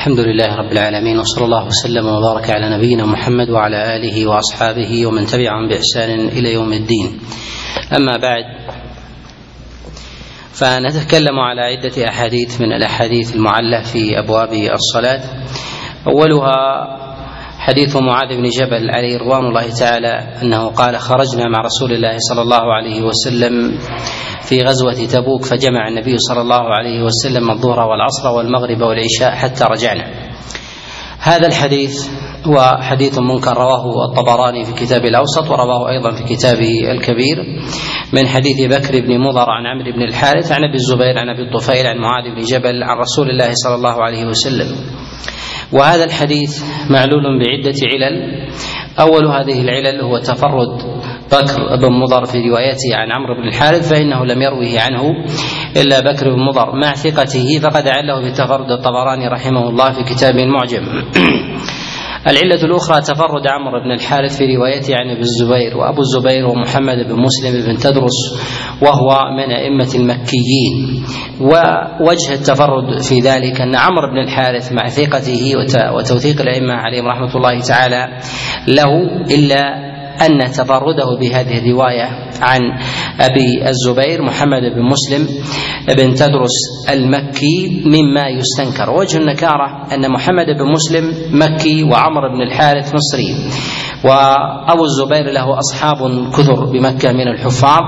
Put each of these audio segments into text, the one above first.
الحمد لله رب العالمين وصلى الله وسلم وبارك على نبينا محمد وعلى آله وأصحابه ومن تبعهم بإحسان إلى يوم الدين. أما بعد فنتكلم على عدة أحاديث من الأحاديث المعلة في أبواب الصلاة. أولها حديث معاذ بن جبل عليه رضوان الله تعالى أنه قال خرجنا مع رسول الله صلى الله عليه وسلم في غزوة تبوك فجمع النبي صلى الله عليه وسلم الظهر والعصر والمغرب والعشاء حتى رجعنا. هذا الحديث هو حديث منكر رواه الطبراني في كتاب الأوسط ورواه أيضا في كتابه الكبير من حديث بكر بن مضر عن عمرو بن الحارث عن أبي الزبير عن أبي الطفيل عن معاذ بن جبل عن رسول الله صلى الله عليه وسلم. وهذا الحديث معلول بعدة علل. أول هذه العلل هو تفرد بكر بن مضر في روايته عن عمرو بن الحارث فإنه لم يروه عنه إلا بكر بن مضر. مع ثقته فقد عله بتفرد الطبراني رحمه الله في كتابه المعجم العلة الأخرى تفرد عمرو بن الحارث في روايته عن ابن الزبير وأبو الزبير ومحمد بن مسلم بن تدرس وهو من أئمة المكيين. ووجه التفرد في ذلك أن عمرو بن الحارث مع ثقته وتوثيق الأئمة عليهم رحمة الله تعالى له إلا أن تفرده بهذه الرواية عن أبي الزبير محمد بن مسلم بن تدرس المكي مما يستنكر. وجه النكارة أن محمد بن مسلم مكي وعمر بن الحارث مصري وأبو الزبير له أصحاب كثر بمكة من الحفاظ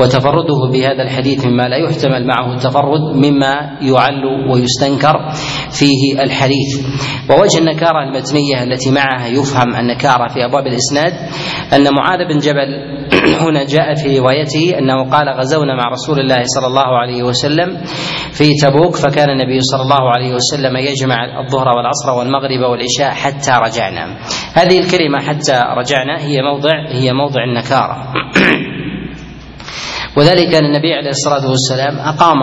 وتفرده بهذا الحديث مما لا يحتمل معه التفرد مما يعل ويستنكر. فيه الحديث. ووجه النكارة المتنية التي معها يفهم النكارة في أبواب الإسناد أن معاذ بن جبل هنا جاء في روايته أنه قال غزونا مع رسول الله صلى الله عليه وسلم في تبوك فكان النبي صلى الله عليه وسلم يجمع الظهر والعصر والمغرب والعشاء حتى رجعنا. هذه الكلمة حتى رجعنا هي موضع هي موضع النكارة. وذلك أن النبي عليه الصلاة والسلام أقام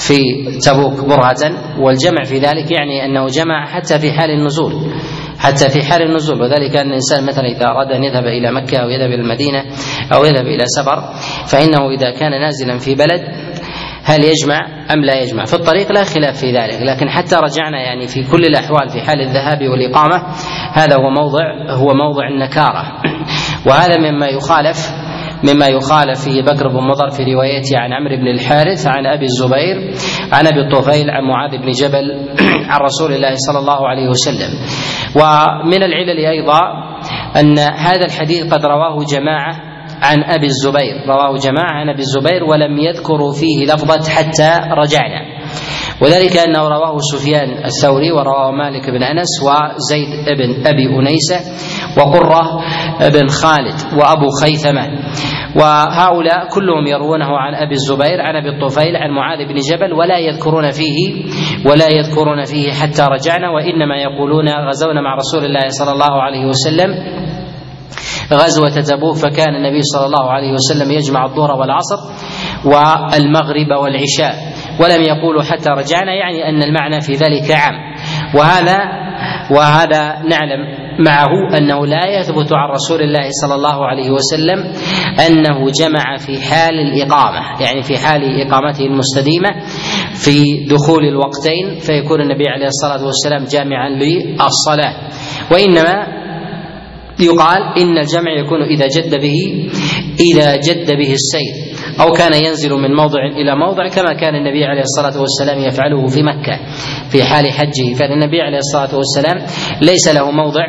في تبوك برهة والجمع في ذلك يعني أنه جمع حتى في حال النزول حتى في حال النزول. وذلك أن الإنسان مثلا إذا أراد أن يذهب إلى مكة أو يذهب إلى المدينة أو يذهب إلى سفر فإنه إذا كان نازلا في بلد هل يجمع أم لا يجمع؟ في الطريق لا خلاف في ذلك لكن حتى رجعنا يعني في كل الأحوال في حال الذهاب والإقامة هذا هو موضع هو موضع النكارة. وهذا مما يخالف مما يخالف فيه بكر بن مضر في روايته عن عمرو بن الحارث عن أبي الزبير عن أبي الطفيل عن معاذ بن جبل عن رسول الله صلى الله عليه وسلم. ومن العلل أيضا أن هذا الحديث قد رواه جماعة عن أبي الزبير. رواه جماعة عن أبي الزبير ولم يذكروا فيه لفظة حتى رجعنا. وذلك أنه رواه سفيان الثوري ورواه مالك بن أنس وزيد بن أبي أنيسة وقرة بن خالد وأبو خيثمة. وهؤلاء كلهم يروونه عن أبي الزبير عن أبي الطفيل عن معاذ بن جبل ولا يذكرون فيه ولا يذكرون فيه حتى رجعنا وإنما يقولون غزونا مع رسول الله صلى الله عليه وسلم غزوة تبوك فكان النبي صلى الله عليه وسلم يجمع الظهر والعصر والمغرب والعشاء. ولم يقولوا حتى رجعنا يعني أن المعنى في ذلك عام. وهذا وهذا نعلم معه أنه لا يثبت عن رسول الله صلى الله عليه وسلم أنه جمع في حال الإقامة يعني في حال إقامته المستديمة في دخول الوقتين فيكون النبي عليه الصلاة والسلام جامعا للصلاة. وإنما يقال إن الجمع يكون إذا جد به إذا جد به السير أو كان ينزل من موضع إلى موضع كما كان النبي عليه الصلاة والسلام يفعله في مكة في حال حجه. فإن النبي عليه الصلاة والسلام ليس له موضع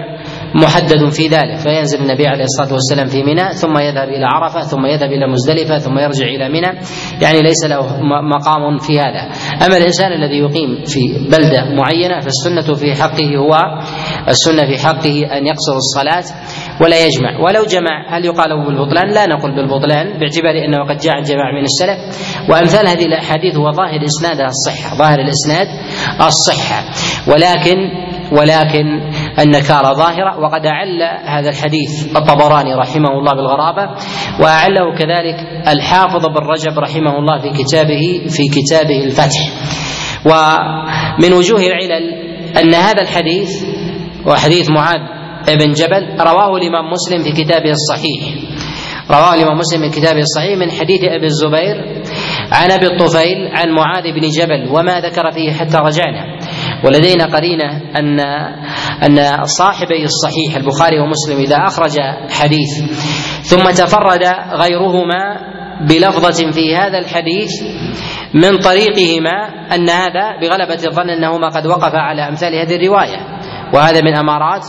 محدد في ذلك فينزل النبي عليه الصلاة والسلام في منى ثم يذهب إلى عرفة ثم يذهب إلى مزدلفة ثم يرجع إلى منى. يعني ليس له مقام في هذا. أما الإنسان الذي يقيم في بلدة معينة فالسنة في حقه هو السنة في حقه أن يقصر الصلاة. ولا يجمع. ولو جمع هل يقال بالبطلان؟ لا نقول بالبطلان باعتبار أنه قد جاء الجماعه من السلف. وأمثال هذه الأحاديث هو ظاهر اسنادها الصحة ظاهر الإسناد الصحة. ولكن ولكن النكارة ظاهرة وقد أعل هذا الحديث الطبراني رحمه الله بالغرابة وأعله كذلك الحافظ بن رجب رحمه الله في كتابه في كتابه الفتح. ومن وجوه العلل أن هذا الحديث وحديث معاذ بن جبل رواه الإمام مسلم في كتابه الصحيح. رواه الإمام مسلم في كتابه الصحيح من حديث أبي الزبير عن أبي الطفيل عن معاذ بن جبل وما ذكر فيه حتى رجعنا. ولدينا قرينة أن أن صاحبي الصحيح البخاري ومسلم إذا أخرج حديث ثم تفرد غيرهما بلفظة في هذا الحديث من طريقهما أن هذا بغلبة الظن أنهما قد وقف على أمثال هذه الرواية. وهذا من أمارات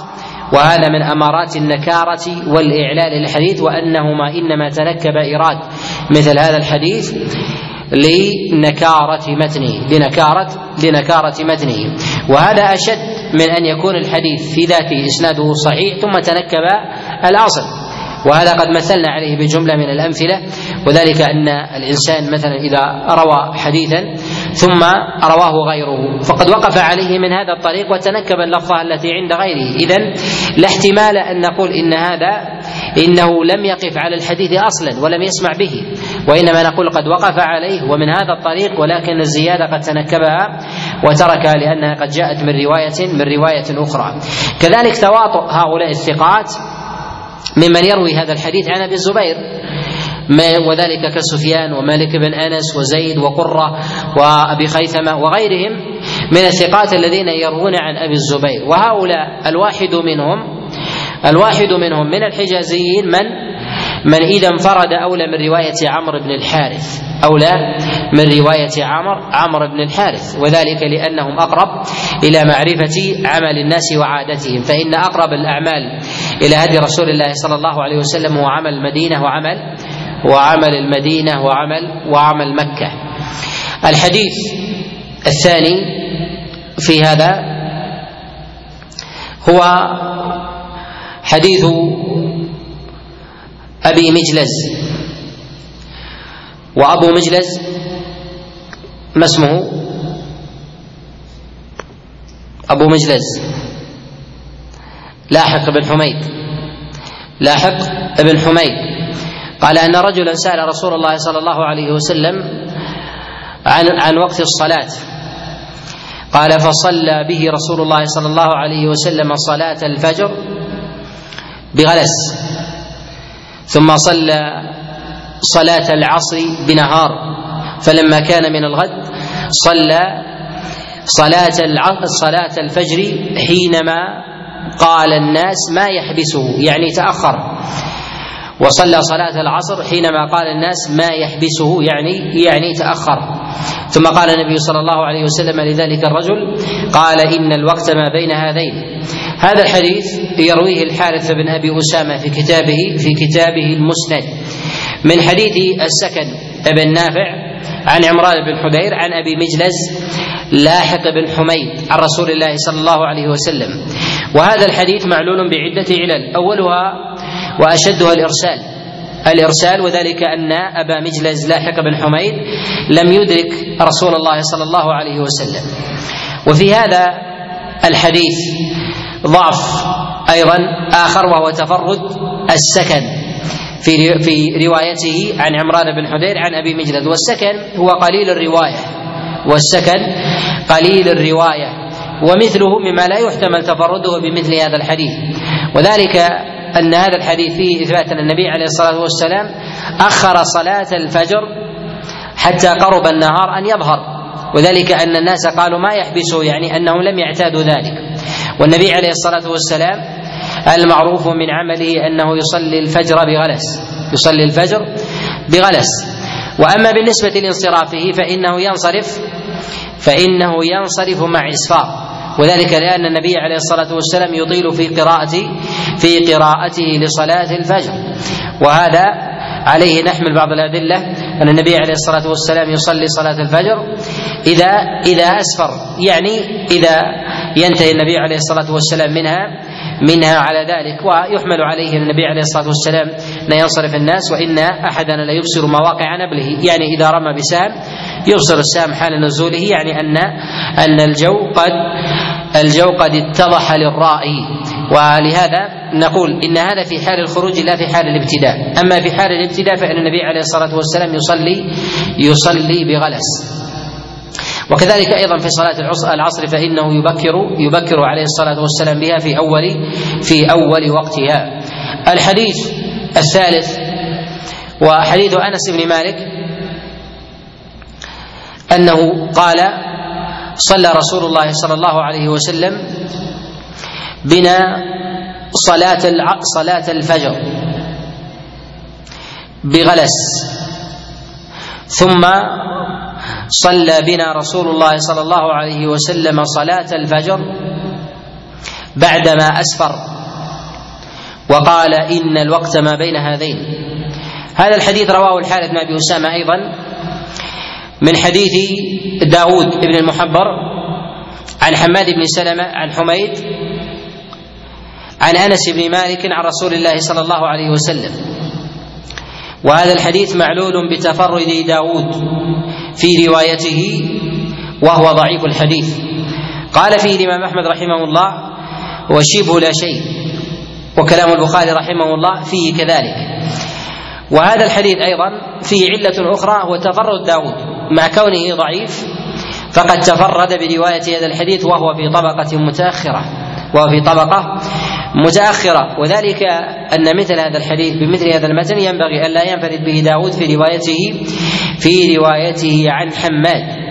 وهذا من أمارات النكارة والاعلال للحديث وأنهما إنما تنكب إيراد مثل هذا الحديث لنكارة متنه لنكارة لنكارة متنه. وهذا أشد من أن يكون الحديث في ذاته إسناده صحيح ثم تنكب الأصل. وهذا قد مثلنا عليه بجملة من الأمثلة وذلك أن الإنسان مثلا إذا روى حديثا ثم رواه غيره فقد وقف عليه من هذا الطريق وتنكب اللفظة التي عند غيره. إذا لا احتمال أن نقول إن هذا إنه لم يقف على الحديث أصلا ولم يسمع به وإنما نقول قد وقف عليه ومن هذا الطريق ولكن الزيادة قد تنكبها وتركها لأنها قد جاءت من رواية من رواية أخرى. كذلك تواطؤ هؤلاء الثقات ممن يروي هذا الحديث عن أبي الزبير. وذلك كسفيان ومالك بن أنس وزيد وقرة وأبي خيثمة وغيرهم من الثقات الذين يروون عن أبي الزبير. وهؤلاء الواحد منهم الواحد منهم من الحجازيين من؟ من إذا انفرد أولى من رواية عمرو بن الحارث. أولى من رواية عمرو عمرو بن الحارث. وذلك لأنهم أقرب إلى معرفة عمل الناس وعادتهم. فإن أقرب الأعمال إلى هدي رسول الله صلى الله عليه وسلم هو عمل المدينة وعمل وعمل المدينة وعمل وعمل مكة. الحديث الثاني في هذا هو حديث أبي مجلز وأبو مجلز ما اسمه؟ أبو مجلز. لاحق بن حميد. لاحق بن حميد. قال أن رجلا سأل رسول الله صلى الله عليه وسلم عن عن وقت الصلاة. قال فصلى به رسول الله صلى الله عليه وسلم صلاة الفجر بغلس ثم صلى صلاة العصر بنهار فلما كان من الغد صلى صلاة صلاة الفجر حينما قال الناس ما يحبسه يعني تأخر. وصلى صلاة العصر حينما قال الناس ما يحبسه يعني يعني تأخر. ثم قال النبي صلى الله عليه وسلم لذلك الرجل قال إن الوقت ما بين هذين. هذا الحديث يرويه الحارث بن أبي أسامة في كتابه في كتابه المسند. من حديث السكن بن نافع عن عمران بن حدير عن أبي مجلس لاحق بن حميد عن رسول الله صلى الله عليه وسلم. وهذا الحديث معلول بعدة علل. أولها وأشدها الإرسال. الإرسال وذلك أن أبا مجلس لاحق بن حميد لم يدرك رسول الله صلى الله عليه وسلم. وفي هذا الحديث ضعف أيضا آخر وهو تفرد السكن. في في روايته عن عمران بن حدير عن أبي مجلد والسكن هو قليل الرواية. والسكن قليل الرواية. ومثله مما لا يحتمل تفرده بمثل هذا الحديث. وذلك أن هذا الحديث فيه إثبات أن النبي عليه الصلاة والسلام أخر صلاة الفجر حتى قرب النهار أن يظهر. وذلك أن الناس قالوا ما يحبسه يعني أنهم لم يعتادوا ذلك. والنبي عليه الصلاة والسلام المعروف من عمله أنه يصلي الفجر بغلس يصلي الفجر بغلس. وأما بالنسبة لانصرافه فإنه ينصرف فإنه ينصرف مع إسفار. وذلك لأن النبي عليه الصلاة والسلام يطيل في قراءته في قراءته لصلاة الفجر. وهذا عليه نحمل بعض الأدلة أن النبي عليه الصلاة والسلام يصلي صلاة الفجر اذا إذا أسفر. يعني إذا ينتهي النبي عليه الصلاة والسلام منها منها على ذلك ويحمل عليه النبي عليه الصلاة والسلام لا ينصرف الناس وإن احدنا لا يبصر مواقع نبله. يعني إذا رمى بسام يبصر السام حال نزوله يعني أن أن الجو قد الجو قد اتضح للرائي ولهذا نقول إن هذا في حال الخروج لا في حال الابتداء. أما في حال الابتداء فإن النبي عليه الصلاة والسلام يصلي يصلي بغلس. وكذلك أيضا في صلاة العصر فإنه يبكر يبكر عليه الصلاة والسلام بها في اول في أول وقتها. الحديث الثالث وحديث أنس بن مالك أنه قال صلى رسول الله صلى الله عليه وسلم بنا صلاة صلاة الفجر بغلس ثم صلى بنا رسول الله صلى الله عليه وسلم صلاة الفجر بعدما أسفر. وقال إن الوقت ما بين هذين. هذا الحديث رواه الحارث بن أبي أسامة أيضا من حديث داود بن المحبر عن حماد بن سلمة عن حميد عن أنس بن مالك عن رسول الله صلى الله عليه وسلم. وهذا الحديث معلول بتفرد داود. في روايته وهو ضعيف الحديث. قال فيه الإمام أحمد رحمه الله وشبه لا شيء وكلام البخاري رحمه الله فيه كذلك. وهذا الحديث أيضا فيه علة أخرى هو تفرد داود. مع كونه ضعيف فقد تفرد برواية هذا الحديث وهو في طبقة متأخرة وهو في طبقة متأخرة. وذلك أن مثل هذا الحديث بمثل هذا المتن ينبغي ألا ينفرد به داود في روايته في روايته عن حماد.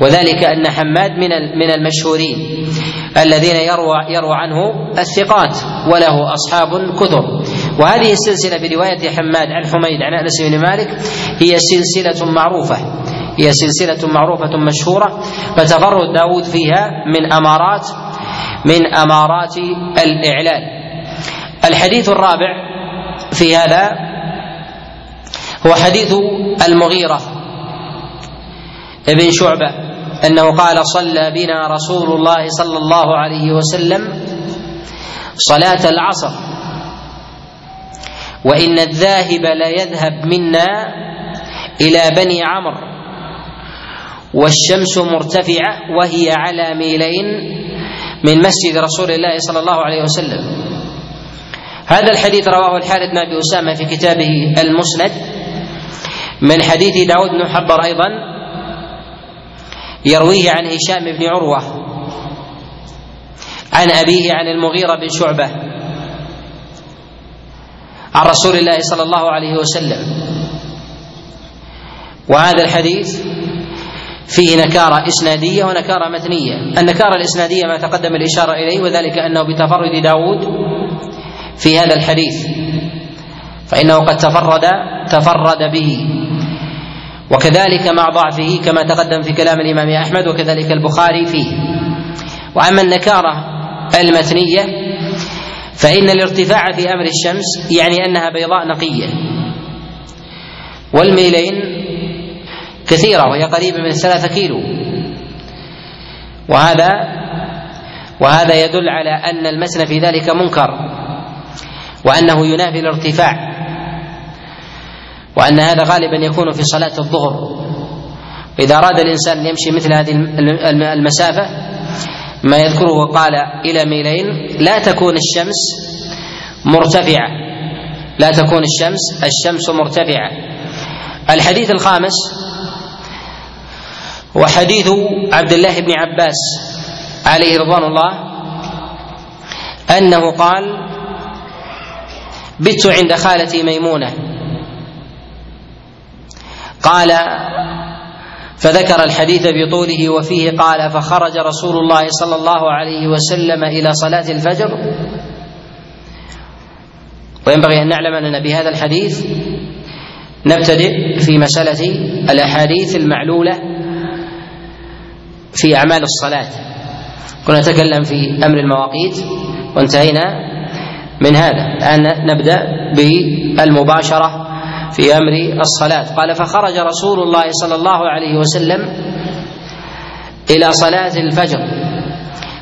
وذلك أن حماد من من المشهورين الذين يروى يروى عنه الثقات وله أصحاب كثر. وهذه السلسلة برواية حماد عن حميد عن أنس بن مالك هي سلسلة معروفة. هي سلسلة معروفة مشهورة. فتفرد داود فيها من أمارات من أمارات الإعلان. الحديث الرابع في هذا هو حديث المغيرة ابن شعبة أنه قال صلى بنا رسول الله صلى الله عليه وسلم صلاة العصر وإن الذاهب ليذهب منا إلى بني عمرو والشمس مرتفعة وهي على ميلين من مسجد رسول الله صلى الله عليه وسلم. هذا الحديث رواه الحارث بن أبي أسامة في كتابه المسند. من حديث داود بن حبر أيضا يرويه عن هشام بن عروة عن أبيه عن المغيرة بن شعبة عن رسول الله صلى الله عليه وسلم. وهذا الحديث فيه نكارة إسنادية ونكارة متنية. النكارة الإسنادية ما تقدم الإشارة إليه وذلك أنه بتفرد داود في هذا الحديث. فإنه قد تفرد تفرد به. وكذلك مع ضعفه كما تقدم في كلام الإمام أحمد وكذلك البخاري فيه. وأما النكارة المتنية فإن الارتفاع في أمر الشمس يعني أنها بيضاء نقية. والميلين كثيرة وهي قريبة من ثلاثة كيلو. وهذا وهذا يدل على أن المسن في ذلك منكر وأنه ينافي الارتفاع وأن هذا غالبا يكون في صلاة الظهر. إذا أراد الإنسان أن يمشي مثل هذه المسافة ما يذكره قال إلى ميلين لا تكون الشمس مرتفعة. لا تكون الشمس الشمس مرتفعة. الحديث الخامس وحديث عبد الله بن عباس عليه رضوان الله أنه قال بت عند خالتي ميمونة. قال فذكر الحديث بطوله وفيه قال فخرج رسول الله صلى الله عليه وسلم إلى صلاة الفجر. وينبغي أن نعلم اننا بهذا الحديث نبتدئ في مسألة الأحاديث المعلولة في أعمال الصلاة. كنا نتكلم في أمر المواقيت وانتهينا من هذا. الآن نبدأ بالمباشرة في أمر الصلاة. قال فخرج رسول الله صلى الله عليه وسلم إلى صلاة الفجر.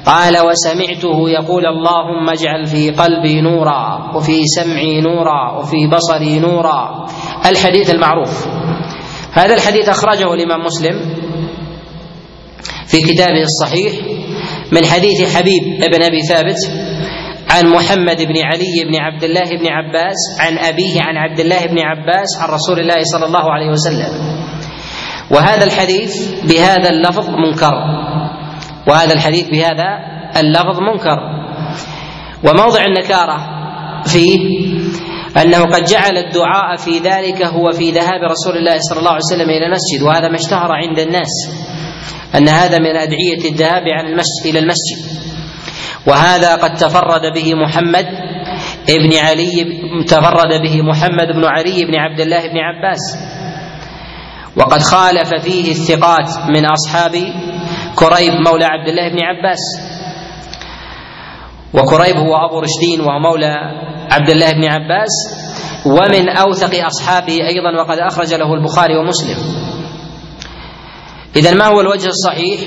قال وسمعته يقول اللهم اجعل في قلبي نورا وفي سمعي نورا وفي بصري نورا. الحديث المعروف. هذا الحديث أخرجه الإمام مسلم في كتابه الصحيح من حديث حبيب بن أبي ثابت عن محمد بن علي بن عبد الله بن عباس عن أبيه عن عبد الله بن عباس عن رسول الله صلى الله عليه وسلم. وهذا الحديث بهذا اللفظ منكر. وهذا الحديث بهذا اللفظ منكر. وموضع النكارة فيه أنه قد جعل الدعاء في ذلك هو في ذهاب رسول الله صلى الله عليه وسلم إلى المسجد وهذا ما اشتهر عند الناس. أن هذا من أدعية الذهاب عن المسجد إلى المسجد. وهذا قد تفرد به محمد ابن علي تفرد به محمد بن علي بن عبد الله بن عباس. وقد خالف فيه الثقات من أصحاب كريب مولى عبد الله بن عباس. وكريب هو أبو رشدين وهو مولى عبد الله بن عباس. ومن أوثق أصحابه أيضا وقد أخرج له البخاري ومسلم. إذا ما هو الوجه الصحيح؟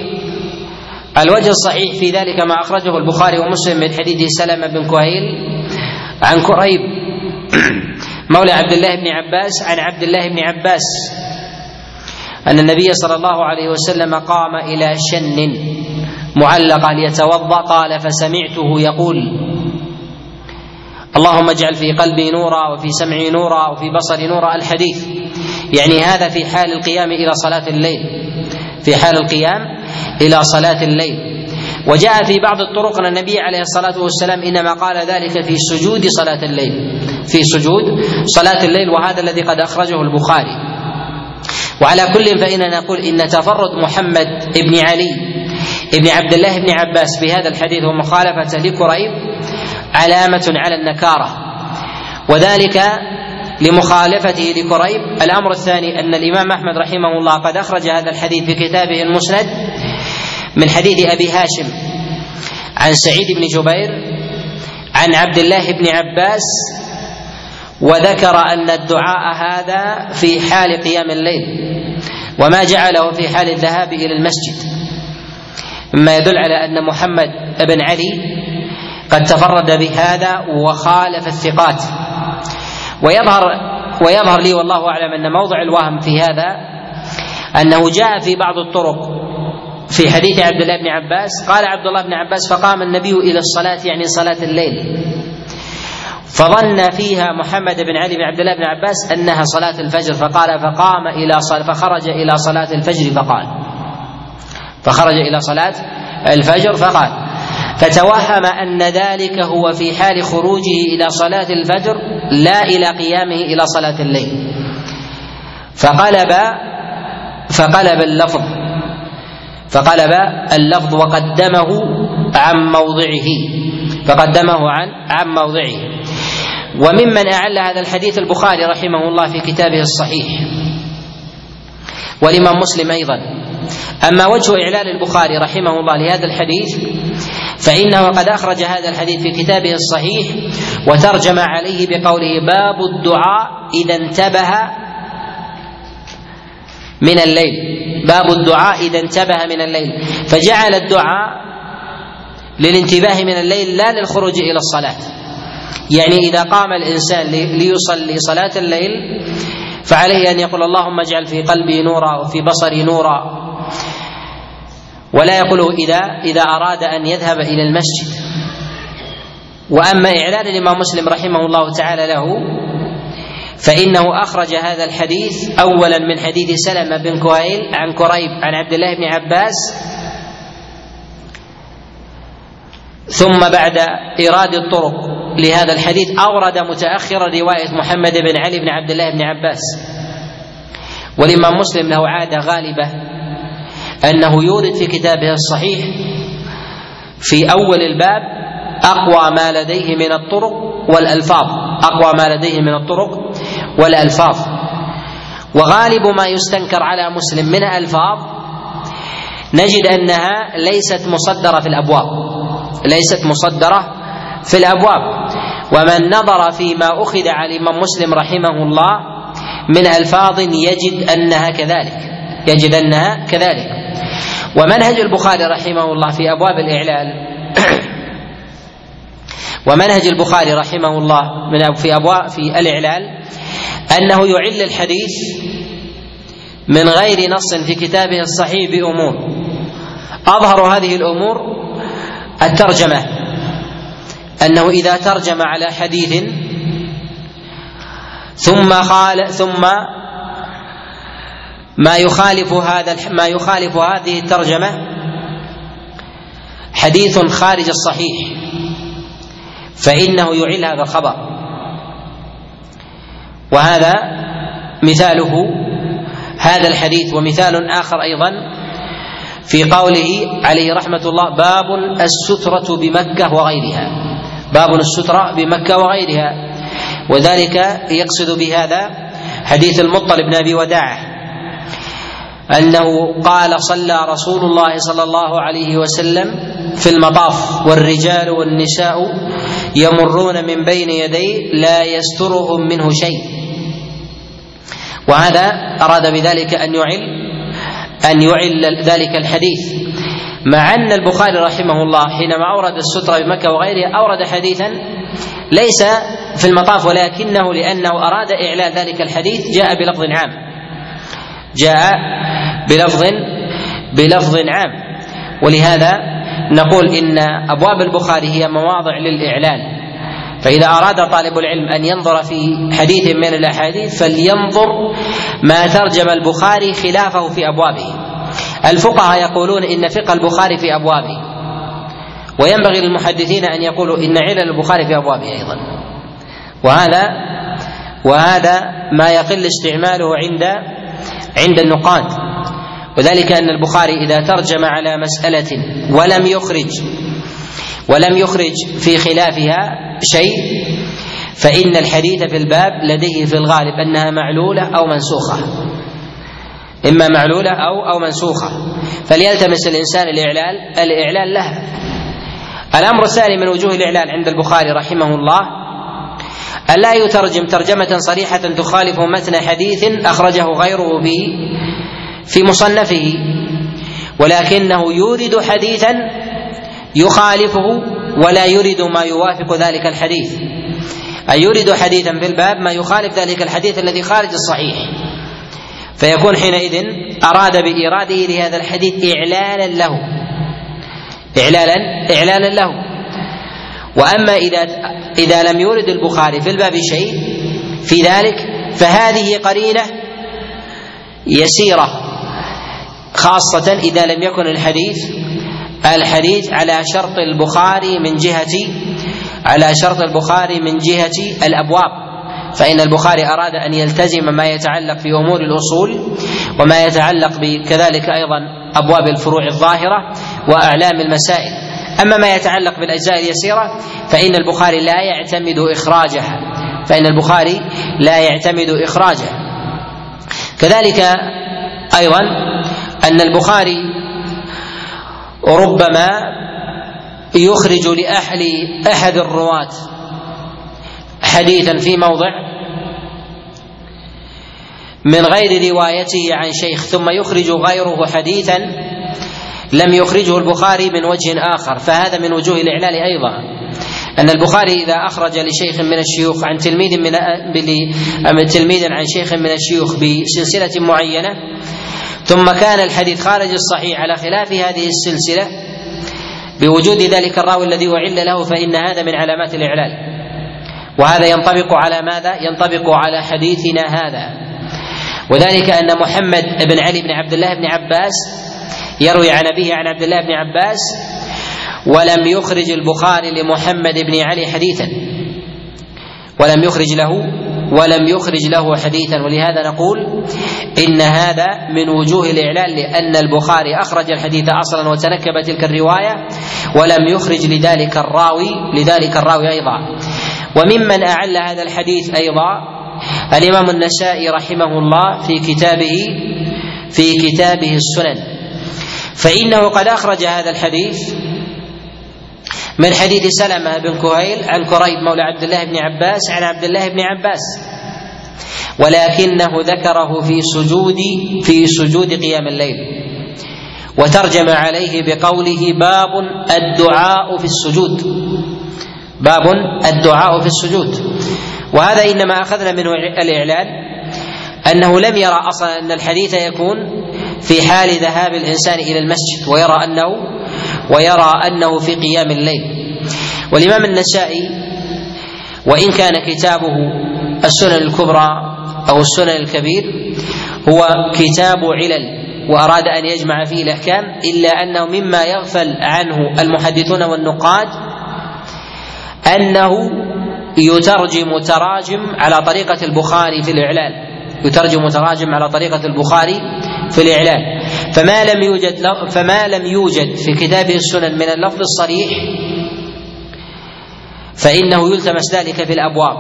الوجه الصحيح في ذلك ما أخرجه البخاري ومسلم من حديث سلمة بن كهيل عن كريب مولى عبد الله بن عباس عن عبد الله بن عباس أن النبي صلى الله عليه وسلم قام إلى شن معلقة ليتوضأ قال فسمعته يقول اللهم اجعل في قلبي نورا وفي سمعي نورا وفي بصري نورا الحديث يعني هذا في حال القيام إلى صلاة الليل. في حال القيام إلى صلاة الليل. وجاء في بعض الطرق أن النبي عليه الصلاة والسلام إنما قال ذلك في سجود صلاة الليل. في سجود صلاة الليل وهذا الذي قد أخرجه البخاري. وعلى كل فإننا نقول إن تفرد محمد بن علي بن عبد الله بن عباس بهذا الحديث ومخالفته لكريب علامة على النكارة. وذلك لمخالفته لكريب الأمر الثاني أن الإمام أحمد رحمه الله قد أخرج هذا الحديث في كتابه المسند من حديث أبي هاشم عن سعيد بن جبير عن عبد الله بن عباس وذكر أن الدعاء هذا في حال قيام الليل وما جعله في حال الذهاب إلى المسجد. مما يدل على أن محمد بن علي قد تفرد بهذا وخالف الثقات. ويظهر ويظهر لي والله أعلم أن موضع الوهم في هذا أنه جاء في بعض الطرق في حديث عبد الله بن عباس قال عبد الله بن عباس فقام النبي إلى الصلاة يعني صلاة الليل. فظن فيها محمد بن علي بن عبد الله بن عباس أنها صلاة الفجر فقال فقام إلى صلاة فخرج إلى صلاة الفجر فقال. فخرج إلى صلاة الفجر فقال. فتوهم أن ذلك هو في حال خروجه إلى صلاة الفجر لا إلى قيامه إلى صلاة الليل. فقلب فقلب اللفظ فقلب اللفظ وقدمه عن موضعه فقدمه عن عن موضعه. وممن أعل هذا الحديث البخاري رحمه الله في كتابه الصحيح. والإمام مسلم أيضا. أما وجه إعلان البخاري رحمه الله لهذا الحديث فإنه قد أخرج هذا الحديث في كتابه الصحيح وترجم عليه بقوله باب الدعاء إذا انتبه من الليل. باب الدعاء إذا انتبه من الليل. فجعل الدعاء للانتباه من الليل لا للخروج إلى الصلاة. يعني إذا قام الإنسان ليصلي صلاة الليل فعليه أن يقول اللهم اجعل في قلبي نورا وفي بصري نورا. ولا يقوله إذا إذا أراد أن يذهب إلى المسجد. وأما إعلان الإمام مسلم رحمه الله تعالى له فإنه أخرج هذا الحديث أولا من حديث سلمة بن كهيل عن كريب عن عبد الله بن عباس ثم بعد إيراد الطرق لهذا الحديث أورد متأخرا رواية محمد بن علي بن عبد الله بن عباس. والإمام مسلم له عادة غالبة أنه يورد في كتابه الصحيح في أول الباب أقوى ما لديه من الطرق والألفاظ أقوى ما لديه من الطرق والألفاظ. وغالب ما يستنكر على مسلم من ألفاظ نجد أنها ليست مصدرة في الأبواب ليست مصدرة في الأبواب. ومن نظر فيما أخذ على الإمام مسلم رحمه الله من ألفاظ يجد أنها كذلك يجد أنها كذلك. ومنهج البخاري رحمه الله في أبواب الإعلال. ومنهج البخاري رحمه الله من في أبواب في الإعلال أنه يعل الحديث من غير نص في كتابه الصحيح بأمور. أظهر هذه الأمور الترجمة. أنه إذا ترجم على حديث ثم قال ثم ما يخالف هذا ما يخالف هذه الترجمة حديث خارج الصحيح فإنه يعل هذا الخبر. وهذا مثاله هذا الحديث ومثال آخر أيضا في قوله عليه رحمة الله باب السترة بمكة وغيرها. باب السترة بمكة وغيرها. وذلك يقصد بهذا حديث المطلب بن أبي وداعة. أنه قال صلى رسول الله صلى الله عليه وسلم في المطاف والرجال والنساء يمرون من بين يديه لا يسترهم منه شيء. وهذا أراد بذلك أن يعل أن يعل ذلك الحديث. مع أن البخاري رحمه الله حينما أورد السترة بمكه وغيرها أورد حديثا ليس في المطاف ولكنه لأنه أراد إعلان ذلك الحديث جاء بلفظ عام. جاء بلفظ بلفظ عام. ولهذا نقول إن أبواب البخاري هي مواضع للإعلان. فإذا أراد طالب العلم أن ينظر في حديث من الأحاديث فلينظر ما ترجم البخاري خلافه في أبوابه. الفقهاء يقولون إن فقه البخاري في أبوابه. وينبغي للمحدثين أن يقولوا إن علل البخاري في أبوابه أيضا. وهذا وهذا ما يقل استعماله عند عند النقاد. وذلك أن البخاري إذا ترجم على مسألة ولم يخرج ولم يخرج في خلافها شيء فإن الحديث في الباب لديه في الغالب أنها معلولة أو منسوخة. إما معلولة أو أو منسوخة. فليلتمس الإنسان الإعلال الإعلان لها. الأمر الثاني من وجوه الإعلان عند البخاري رحمه الله أن لا يترجم ترجمة صريحة تخالف متن حديث أخرجه غيره في في مصنفه ولكنه يورد حديثا يخالفه ولا يريد ما يوافق ذلك الحديث. أي يريد حديثا في الباب ما يخالف ذلك الحديث الذي خارج الصحيح. فيكون حينئذ أراد بإيراده لهذا الحديث إعلانا له. إعلانا إعلانا له. وأما إذا إذا لم يورد البخاري في الباب شيء في ذلك فهذه قرينة يسيرة خاصة إذا لم يكن الحديث الحديث على شرط البخاري من جهة على شرط البخاري من جهة الأبواب. فإن البخاري أراد أن يلتزم ما يتعلق في أمور الأصول وما يتعلق كذلك أيضا أبواب الفروع الظاهرة وأعلام المسائل. أما ما يتعلق بالأجزاء اليسيرة فإن البخاري لا يعتمد إخراجها. فإن البخاري لا يعتمد إخراجها. كذلك أيضا أن البخاري ربما يخرج لأهل أحد الرواة حديثا في موضع من غير روايته عن شيخ ثم يخرج غيره حديثا لم يخرجه البخاري من وجه آخر فهذا من وجوه الإعلال أيضا. أن البخاري إذا أخرج لشيخ من الشيوخ عن تلميذ من تلميذ عن شيخ من الشيوخ بسلسلة معينة ثم كان الحديث خارج الصحيح على خلاف هذه السلسلة بوجود ذلك الراوي الذي أعل له فإن هذا من علامات الإعلال وهذا ينطبق على ماذا؟ ينطبق على حديثنا هذا وذلك أن محمد بن علي بن عبد الله بن عباس يروي عن أبيه عن عبد الله بن عباس ولم يخرج البخاري لمحمد بن علي حديثا. ولم يخرج له ولم يخرج له حديثا. ولهذا نقول إن هذا من وجوه الإعلان لأن البخاري أخرج الحديث أصلا وتنكب تلك الرواية ولم يخرج لذلك الراوي لذلك الراوي أيضا. وممن أعل هذا الحديث أيضا الإمام النسائي رحمه الله في كتابه في كتابه السنن. فإنه قد أخرج هذا الحديث من حديث سلمة بن كهيل عن كريب مولى عبد الله بن عباس عن عبد الله بن عباس. ولكنه ذكره في سجود في سجود قيام الليل. وترجم عليه بقوله باب الدعاء في السجود. باب الدعاء في السجود. وهذا إنما أخذنا منه الإعلان أنه لم يرى أصلا أن الحديث يكون في حال ذهاب الإنسان إلى المسجد ويرى أنه ويرى أنه في قيام الليل. والإمام النسائي وإن كان كتابه السنن الكبرى أو السنن الكبير هو كتاب علل وأراد أن يجمع فيه الأحكام إلا أنه مما يغفل عنه المحدثون والنقاد أنه يترجم تراجم على طريقة البخاري في الإعلان. يترجم تراجم على طريقة البخاري في الإعلان. فما لم يوجد فما لم يوجد في كتابه السنن من اللفظ الصريح فإنه يلتمس ذلك في الأبواب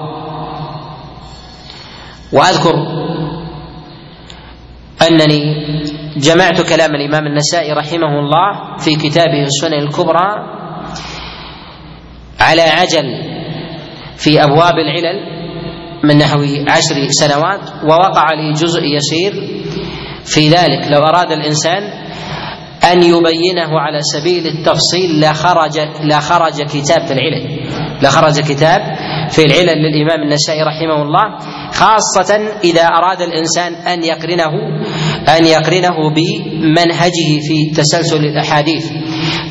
وأذكر أنني جمعت كلام الإمام النسائي رحمه الله في كتابه السنن الكبرى على عجل في أبواب العلل من نحو عشر سنوات ووقع لي جزء يسير في ذلك. لو أراد الإنسان أن يبينه على سبيل التفصيل لخرج لخرج كتاب في العلل. لخرج كتاب في العلل للإمام النسائي رحمه الله خاصة إذا أراد الإنسان أن يقرنه أن يقرنه بمنهجه في تسلسل الأحاديث.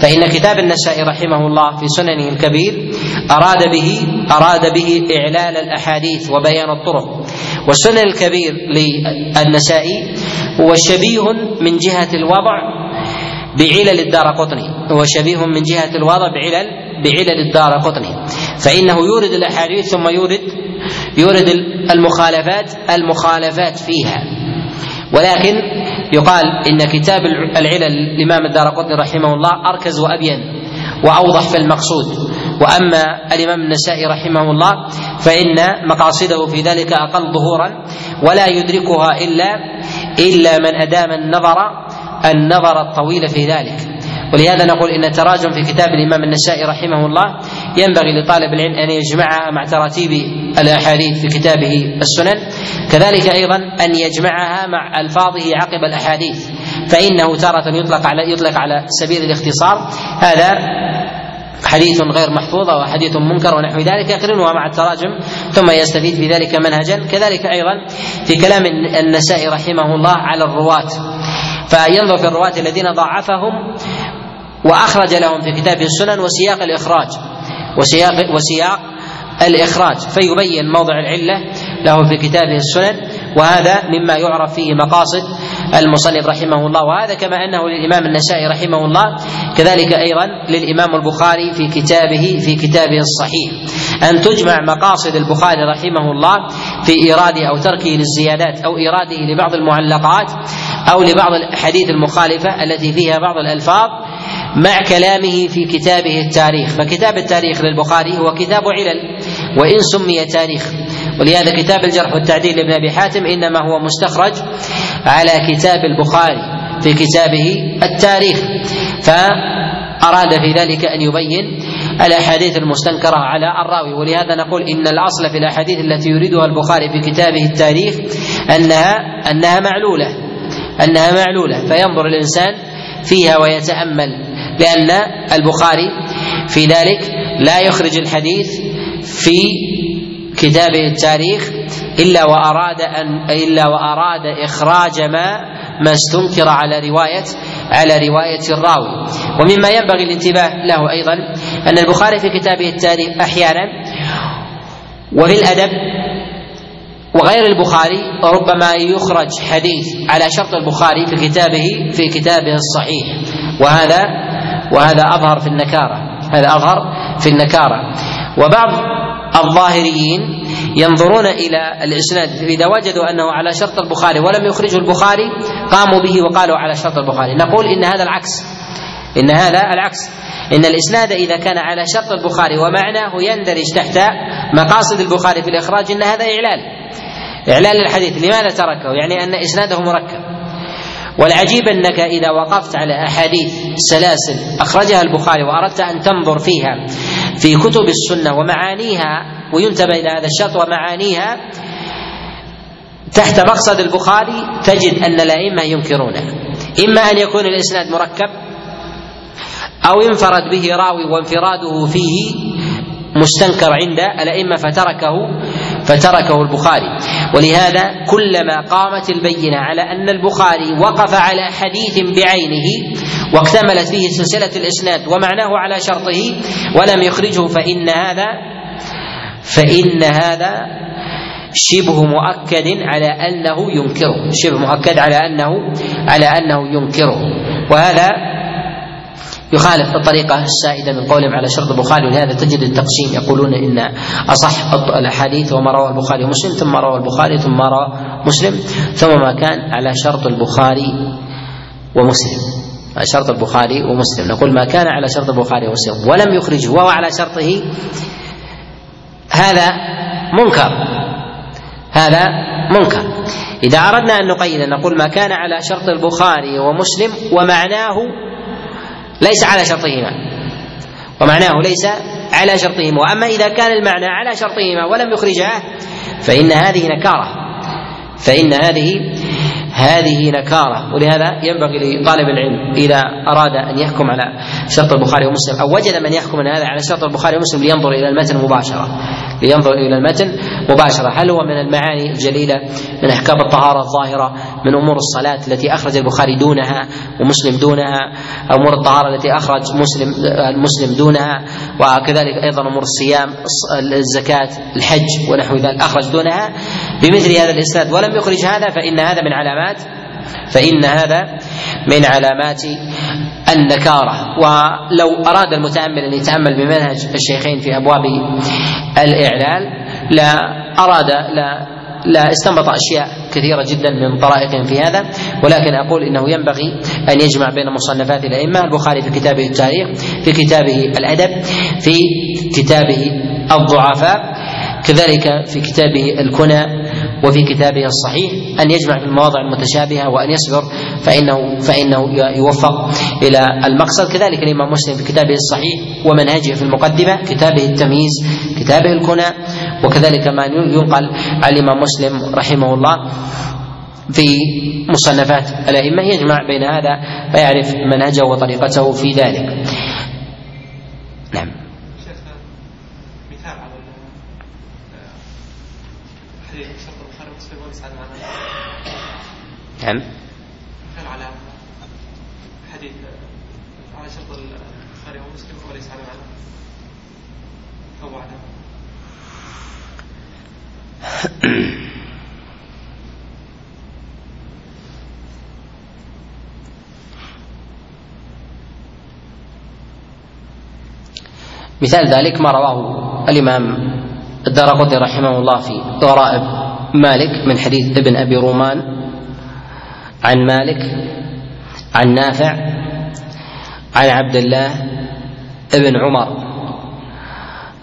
فإن كتاب النسائي رحمه الله في سننه الكبير أراد به أراد به إعلال الأحاديث وبيان الطرق. والسنن الكبير للنسائي هو شبيه من جهة الوضع بعلل الدار قطني. هو شبيه من جهة الوضع بعلل بعلل الدار قطني. فإنه يورد الأحاديث ثم يورد يورد المخالفات المخالفات فيها. ولكن يقال إن كتاب العلل الإمام الدار قطني رحمه الله أركز وأبين وأوضح في المقصود. وأما الإمام النسائي رحمه الله فإن مقاصده في ذلك أقل ظهورا ولا يدركها إلا إلا من أدام النظر النظر الطويل في ذلك. ولهذا نقول إن التراجم في كتاب الإمام النسائي رحمه الله ينبغي لطالب العلم أن يجمعها مع تراتيب الأحاديث في كتابه السنن كذلك أيضا أن يجمعها مع ألفاظه عقب الأحاديث فإنه تارة يطلق على يطلق على سبيل الاختصار. هذا حديث غير محفوظ أو حديث منكر ونحو ذلك يقرنها مع التراجم ثم يستفيد في ذلك منهجا. كذلك أيضا في كلام النسائي رحمه الله على الرواة فينظر في الرواة الذين ضعفهم وأخرج لهم في كتابه السنن وسياق الإخراج. وسياق وسياق الإخراج. فيبين موضع العلة له في كتابه السنن وهذا مما يعرف فيه مقاصد المصنف رحمه الله. وهذا كما أنه للإمام النسائي رحمه الله كذلك أيضا للإمام البخاري في كتابه في كتابه الصحيح. أن تجمع مقاصد البخاري رحمه الله في إيراده أو تركه للزيادات أو إيراده لبعض المعلقات أو لبعض الأحاديث المخالفة التي فيها بعض الألفاظ مع كلامه في كتابه التاريخ. فكتاب التاريخ للبخاري هو كتاب علل وإن سمي تاريخ. ولهذا كتاب الجرح والتعديل لابن أبي حاتم إنما هو مستخرج على كتاب البخاري في كتابه التاريخ. فأراد في ذلك أن يبين الأحاديث المستنكرة على الراوي. ولهذا نقول إن الأصل في الأحاديث التي يريدها البخاري في كتابه التاريخ أنها أنها معلولة أنها معلولة. فينظر الإنسان فيها ويتأمل. لأن البخاري في ذلك لا يخرج الحديث في كتابه التاريخ إلا وأراد أن إلا وأراد إخراج ما ما استنكر على رواية على رواية الراوي. ومما ينبغي الانتباه له أيضا أن البخاري في كتابه التاريخ أحيانا وفي الأدب وغير البخاري ربما يخرج حديث على شرط البخاري في كتابه في كتابه الصحيح. وهذا وهذا أظهر في النكارة هذا أظهر في النكارة. وبعض الظاهريين ينظرون إلى الإسناد إذا وجدوا أنه على شرط البخاري ولم يخرجه البخاري قاموا به وقالوا على شرط البخاري. نقول إن هذا العكس إن هذا العكس. إن الإسناد إذا كان على شرط البخاري ومعناه يندرج تحت مقاصد البخاري في الإخراج إن هذا إعلال. إعلال الحديث لماذا تركه؟ يعني أن إسناده مركب. والعجيب أنك إذا وقفت على أحاديث سلاسل أخرجها البخاري وأردت أن تنظر فيها في كتب السنة ومعانيها وينتبه إلى هذا الشرط ومعانيها تحت مقصد البخاري تجد أن الائمه ينكرونه إما أن يكون الإسناد مركب أو انفرد به راوي وانفراده فيه مستنكر عند الأئمة فتركه فتركه البخاري. ولهذا كلما قامت البينة على أن البخاري وقف على حديث بعينه واكتملت فيه سلسلة الإسناد ومعناه على شرطه ولم يخرجه فإن هذا فإن هذا شبه مؤكد على أنه ينكره شبه مؤكد على أنه على أنه ينكره. وهذا يخالف الطريقة السائدة من قولهم على شرط البخاري ولهذا تجد التقسيم يقولون إن أصح الأحاديث وما روى البخاري ومسلم ثم روى البخاري ثم روى مسلم ثم ما كان على شرط البخاري ومسلم. شرط البخاري ومسلم. نقول ما كان على شرط البخاري ومسلم. ولم يخرجه وهو على شرطه هذا منكر. هذا منكر. إذا أردنا أن نقيد نقول ما كان على شرط البخاري ومسلم ومعناه ليس على شرطهما. ومعناه ليس على شرطهما. وأما إذا كان المعنى على شرطهما ولم يخرجاه فإن هذه نكارة. فإن هذه هذه نكارة. ولهذا ينبغي لطالب العلم إذا أراد أن يحكم على شرط البخاري ومسلم أو وجد من يحكم هذا على شرط البخاري ومسلم لينظر إلى المتن مباشرة. لينظر إلى المتن مباشرة. هل هو من المعاني الجليلة من أحكام الطهارة الظاهرة من أمور الصلاة التي أخرج البخاري دونها ومسلم دونها أمور الطهارة التي أخرج مسلم المسلم دونها وكذلك أيضا أمور الصيام الزكاة الحج ونحو ذلك أخرج دونها. بمثل هذا الإسناد ولم يخرج هذا فإن هذا من علامات فإن هذا من علامات النكارة. ولو أراد المتأمل أن يتأمل بمنهج الشيخين في أبواب الإعلال لا أراد لا لا استنبط أشياء كثيرة جدا من طرائقهم في هذا. ولكن أقول إنه ينبغي أن يجمع بين مصنفات الأئمة البخاري في كتابه التاريخ في كتابه الأدب في كتابه الضعفاء كذلك في كتابه الكنى وفي كتابه الصحيح أن يجمع في المواضع المتشابهة وأن يصبر فانه فإنه يوفق إلى المقصد. كذلك الإمام مسلم في كتابه الصحيح ومنهجه في المقدمة كتابه التمييز كتابه الكنى وكذلك ما ينقل عن الإمام مسلم رحمه الله في مصنفات الأئمة. يجمع بين هذا فيعرف منهجه وطريقته في ذلك. نعم. نعم مثال على حديث على شرط البخاري ومسلم وليس على معنى أو بعده مثال ذلك ما رواه الإمام الدارقطني رحمه الله في غرائب مالك من حديث ابن أبي رومان عن مالك عن نافع عن عبد الله بن عمر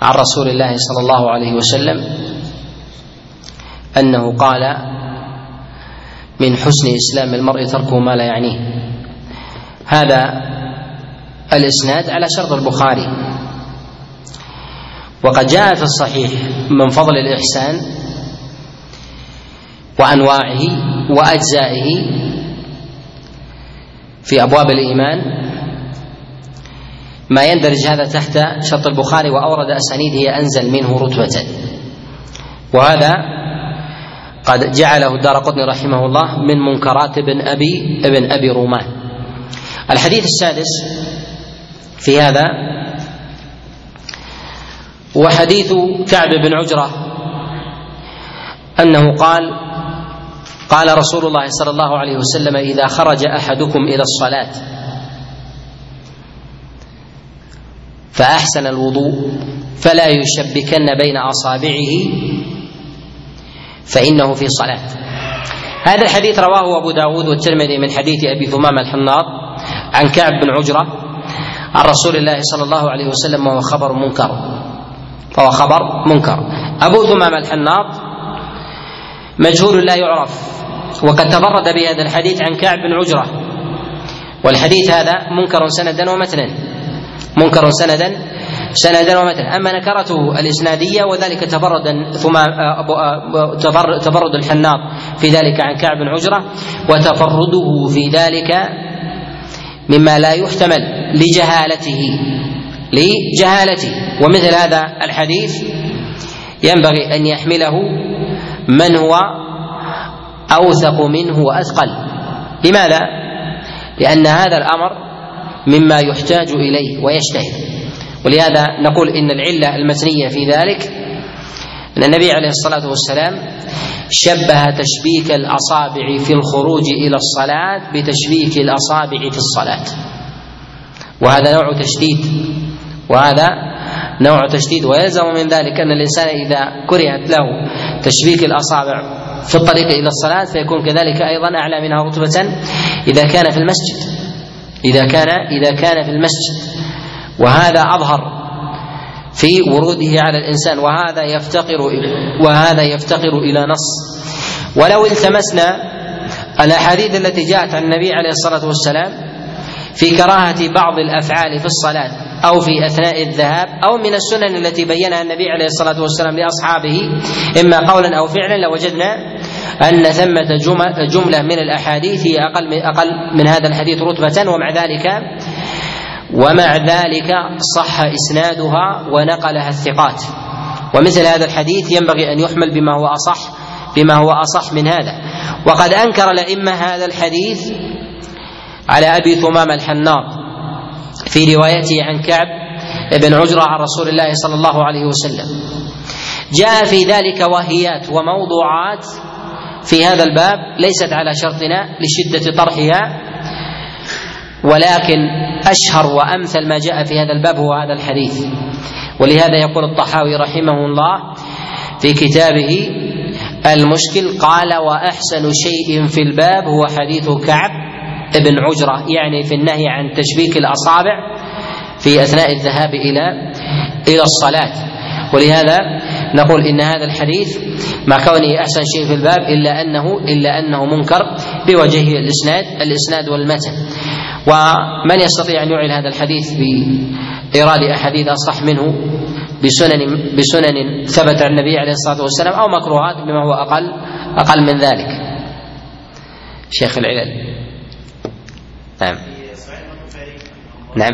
عن رسول الله صلى الله عليه وسلم أنه قال من حسن إسلام المرء تركه ما لا يعنيه. هذا الإسناد على شرط البخاري. وقد جاء في الصحيح من فضل الإحسان وأنواعه وأجزائه في أبواب الإيمان. ما يندرج هذا تحت شرط البخاري وأورد أسانيد هي أنزل منه رتبة. وهذا قد جعله الدار قطني رحمه الله من منكرات ابن أبي ابن أبي رومان. الحديث السادس في هذا وحديث كعب بن عجرة أنه قال قال رسول الله صلى الله عليه وسلم إذا خرج أحدكم إلى الصلاة فأحسن الوضوء فلا يشبكن بين أصابعه فإنه في صلاة. هذا الحديث رواه أبو داود والترمذي من حديث أبي ثمامة الحناط عن كعب بن عجرة عن رسول الله صلى الله عليه وسلم وهو خبر منكر. فهو خبر منكر. أبو ثمامة الحناط مجهول لا يعرف. وقد تفرد بهذا الحديث عن كعب بن عجرة. والحديث هذا منكر سندا ومتنا. منكر سندا سندا ومتنا. أما نكرته الإسنادية وذلك تفرد ثم تفرد الحناط في ذلك عن كعب بن عجرة وتفرده في ذلك مما لا يحتمل لجهالته لجهالته. ومثل هذا الحديث ينبغي أن يحمله من هو أوثق منه وأثقل. لماذا؟ لأن هذا الأمر مما يحتاج إليه ويشتهر ولهذا نقول إن العلة المتنيه في ذلك أن النبي عليه الصلاة والسلام شبه تشبيك الأصابع في الخروج إلى الصلاة بتشبيك الأصابع في الصلاة. وهذا نوع تشديد وهذا نوع تشديد ويلزم من ذلك أن الإنسان إذا كرهت له تشبيك الأصابع في الطريق إلى الصلاة فيكون كذلك أيضا أعلى منها رتبه إذا كان في المسجد. إذا كان إذا كان في المسجد. وهذا أظهر في وروده على الإنسان وهذا يفتقر وهذا يفتقر إلى نص. ولو التمسنا الأحاديث التي جاءت عن النبي عليه الصلاة والسلام في كراهة بعض الأفعال في الصلاة أو في أثناء الذهاب أو من السنن التي بينها النبي عليه الصلاة والسلام لأصحابه. إما قولا أو فعلا لوجدنا أن ثمة جملة من الأحاديث هي أقل من أقل من هذا الحديث رتبة ومع ذلك ومع ذلك صح إسنادها ونقلها الثقات. ومثل هذا الحديث ينبغي أن يحمل بما هو اصح بما هو أصح من هذا. وقد أنكر الأئمة هذا الحديث على أبي ثمامة الحناط في روايته عن كعب بن عجرة عن رسول الله صلى الله عليه وسلم. جاء في ذلك وهيات وموضوعات في هذا الباب ليست على شرطنا لشدة طرحها ولكن أشهر وأمثل ما جاء في هذا الباب هو هذا الحديث. ولهذا يقول الطحاوي رحمه الله في كتابه المشكل قال وأحسن شيء في الباب هو حديث كعب ابن عجرة يعني في النهي عن تشبيك الأصابع في أثناء الذهاب إلى إلى الصلاة. ولهذا نقول إن هذا الحديث مع كونه أحسن شيء في الباب إلا أنه إلا أنه منكر بوجهه الإسناد الإسناد والمتن. ومن يستطيع أن يعلن هذا الحديث بإيراد أحاديث أصح منه بسنن بسنن ثبت عن النبي عليه الصلاة والسلام أو مكروهات بما هو أقل أقل من ذلك. شيخ العلل. نعم نعم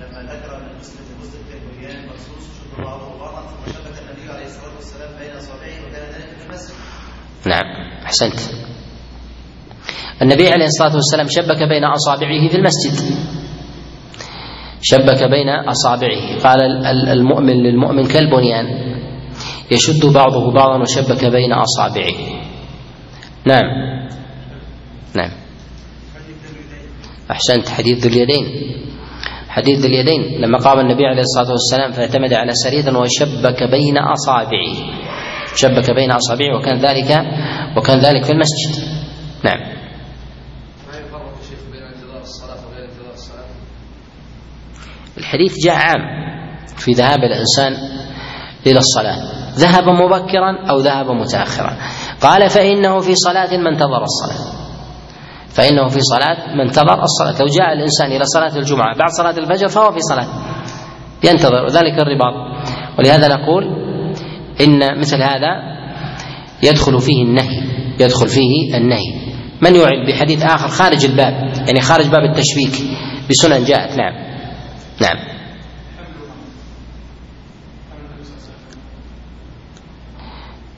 لما ذكر ان المسلم المسلم في البنيان مخصوص شد بعضه بعضا ثم شبك النبي عليه الصلاه والسلام بين اصابعه وكان ذلك في المسجد. نعم أحسنت. النبي عليه الصلاة والسلام شبك بين أصابعه في المسجد. شبك بين أصابعه قال المؤمن للمؤمن كالبنيان يشد بعضه بعضا وشبك بين أصابعه. نعم. نعم. أحسنت. حديث ذو اليدين. حديث ذو اليدين. لما قام النبي عليه الصلاة والسلام فاعتمد على سرير وشبك بين أصابعه. شبك بين أصابعه وكان ذلك وكان ذلك في المسجد. نعم. الحديث جاء عام. في ذهاب الإنسان إلى الصلاة. ذهب مبكرا أو ذهب متأخرا. قال فإنه في صلاة من انتظر الصلاة. فإنه في صلاة من انتظر الصلاة. لو جاء الإنسان إلى صلاة الجمعة بعد صلاة الفجر فهو في صلاة. ينتظر وذلك الرباط. ولهذا نقول إن مثل هذا يدخل فيه النهي يدخل فيه النهي. من يعد بحديث آخر خارج الباب يعني خارج باب التشبيك بسنن جاءت؟ نعم. نعم.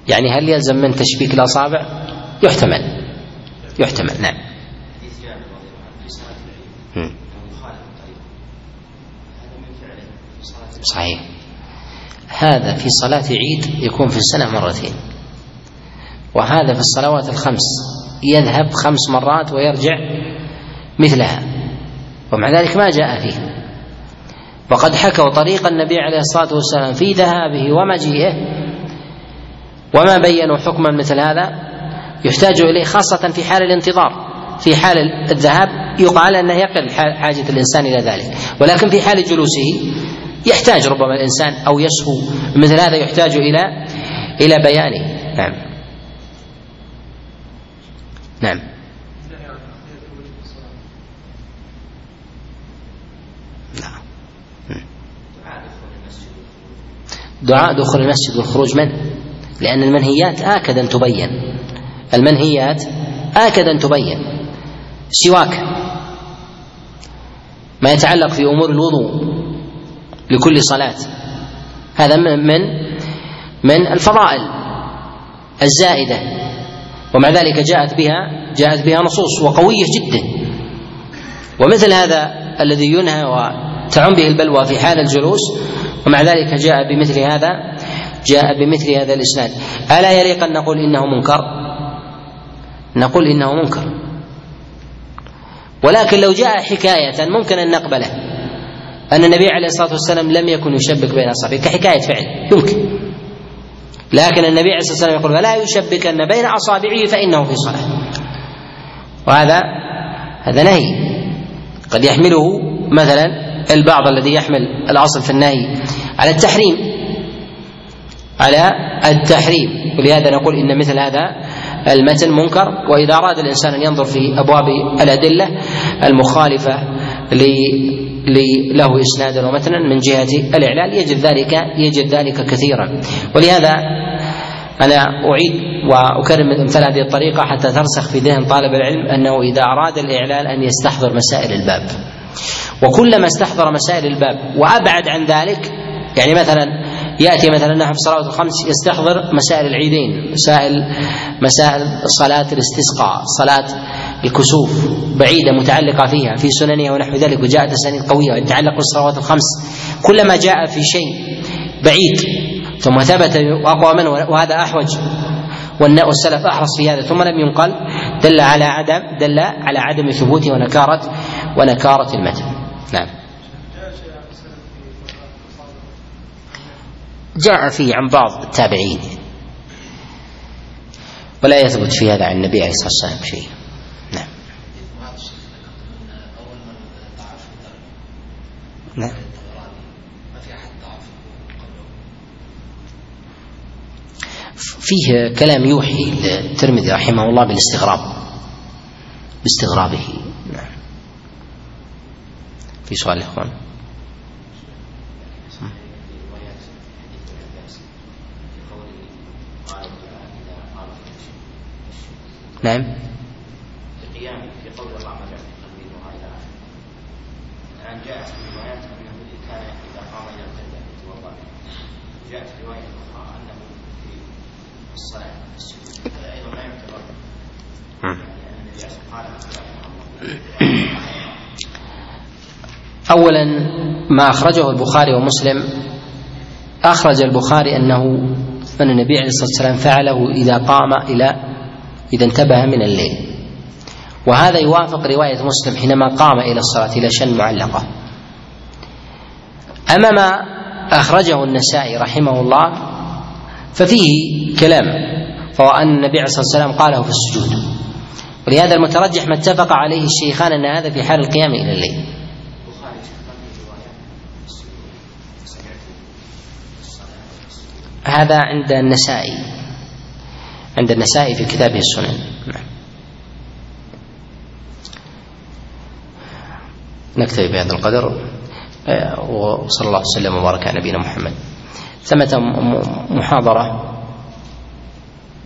يعني هل يلزم من تشبيك الأصابع؟ يحتمل. يحتمل. نعم. صحيح. هذا في صلاة عيد يكون في السنة مرتين. وهذا في الصلوات الخمس. يذهب خمس مرات ويرجع مثلها. ومع ذلك ما جاء فيه. وقد حكوا طريق النبي عليه الصلاة والسلام في ذهابه ومجيئه. وما بينوا حكما مثل هذا. يحتاج إليه خاصة في حال الانتظار. في حال الذهاب يقال أنه يقل حاجة الإنسان إلى ذلك. ولكن في حال جلوسه يحتاج ربما الإنسان أو يسهو مثل هذا يحتاج إلى إلى بيانه. نعم. نعم. دعاء دخول المسجد والخروج منه لأن المنهيات آكد أن تبين. المنهيات آكد أن تبين. سواك. ما يتعلق في أمور الوضوء لكل صلاة. هذا من من الفضائل الزائدة. ومع ذلك جاءت بها جاءت بها نصوص وقوية جدا. ومثل هذا الذي ينهى وتعم به البلوى في حال الجلوس ومع ذلك جاء بمثل هذا جاء بمثل هذا الإسناد. ألا يليق ان نقول إنه منكر؟ نقول إنه منكر. ولكن لو جاء حكاية ممكن أن نقبله. أن النبي عليه الصلاة والسلام لم يكن يشبك بين أصابعه كحكاية فعل يمكن. لكن النبي عليه الصلاة والسلام يقول فلا يشبكن بين أصابعه فإنه في صلاة. وهذا هذا نهي. قد يحمله مثلا البعض الذي يحمل الأصل في النهي على التحريم. على التحريم. ولهذا نقول إن مثل هذا المتن منكر وإذا أراد الإنسان أن ينظر في أبواب الأدلة المخالفة له إسنادا ومتنا من جهة الإعلال يجد ذلك يجد ذلك كثيرا. ولهذا أنا أعيد وأكرم من أمثال هذه الطريقة حتى ترسخ في ذهن طالب العلم أنه إذا أراد الإعلال أن يستحضر مسائل الباب. وكلما استحضر مسائل الباب وأبعد عن ذلك يعني مثلا يأتي مثلا في الصلوات الخمس يستحضر مسائل العيدين مسائل مسائل صلاة الاستسقاء صلاة الكسوف بعيدة متعلقة فيها في سننها ونحو ذلك وجاءت أسانيد قوية يتعلق بالصلوات الخمس. كلما جاء في شيء بعيد ثم ثبت أقوى منه وهذا أحوج والسلف أحرص في هذا ثم لم ينقل دل على عدم دل على عدم ثبوته ونكارة ونكارة المتن. نعم. جاء فيه عن بعض التابعين. ولا يثبت في هذا عن النبي عليه الصلاة والسلام شيء. نعم. نعم. فيه كلام يوحي للترمذي رحمه الله بالاستغراب. باستغرابه. نعم. في سؤال الإخوان. نعم. القيام في قول الله في قلبه وغير الآن جاءت في روايات أنه كان إذا قام إلى القبلة يتوضأ جاءت في رواية أخرى أنه في الصلاة في السجود هذا أيضا ما يعتبر يعني أن النبي قال أولا ما أخرجه البخاري ومسلم أخرج البخاري أنه أن النبي عليه الصلاة والسلام فعله إذا قام إلى إذا انتبه من الليل. وهذا يوافق رواية مسلم حينما قام إلى الصلاة إلى شن معلقة. أما ما أخرجه النسائي رحمه الله ففيه كلام فهو أن النبي عليه الصلاة والسلام قاله في السجود. ولهذا المترجح ما اتفق عليه الشيخان أن هذا في حال القيام إلى الليل. هذا عند النسائي. عند النسائي في كتابه السنن. نعم. نكتفي بهذا القدر. آه، وصلى الله وسلم وبارك على نبينا محمد. ثمة محاضرة.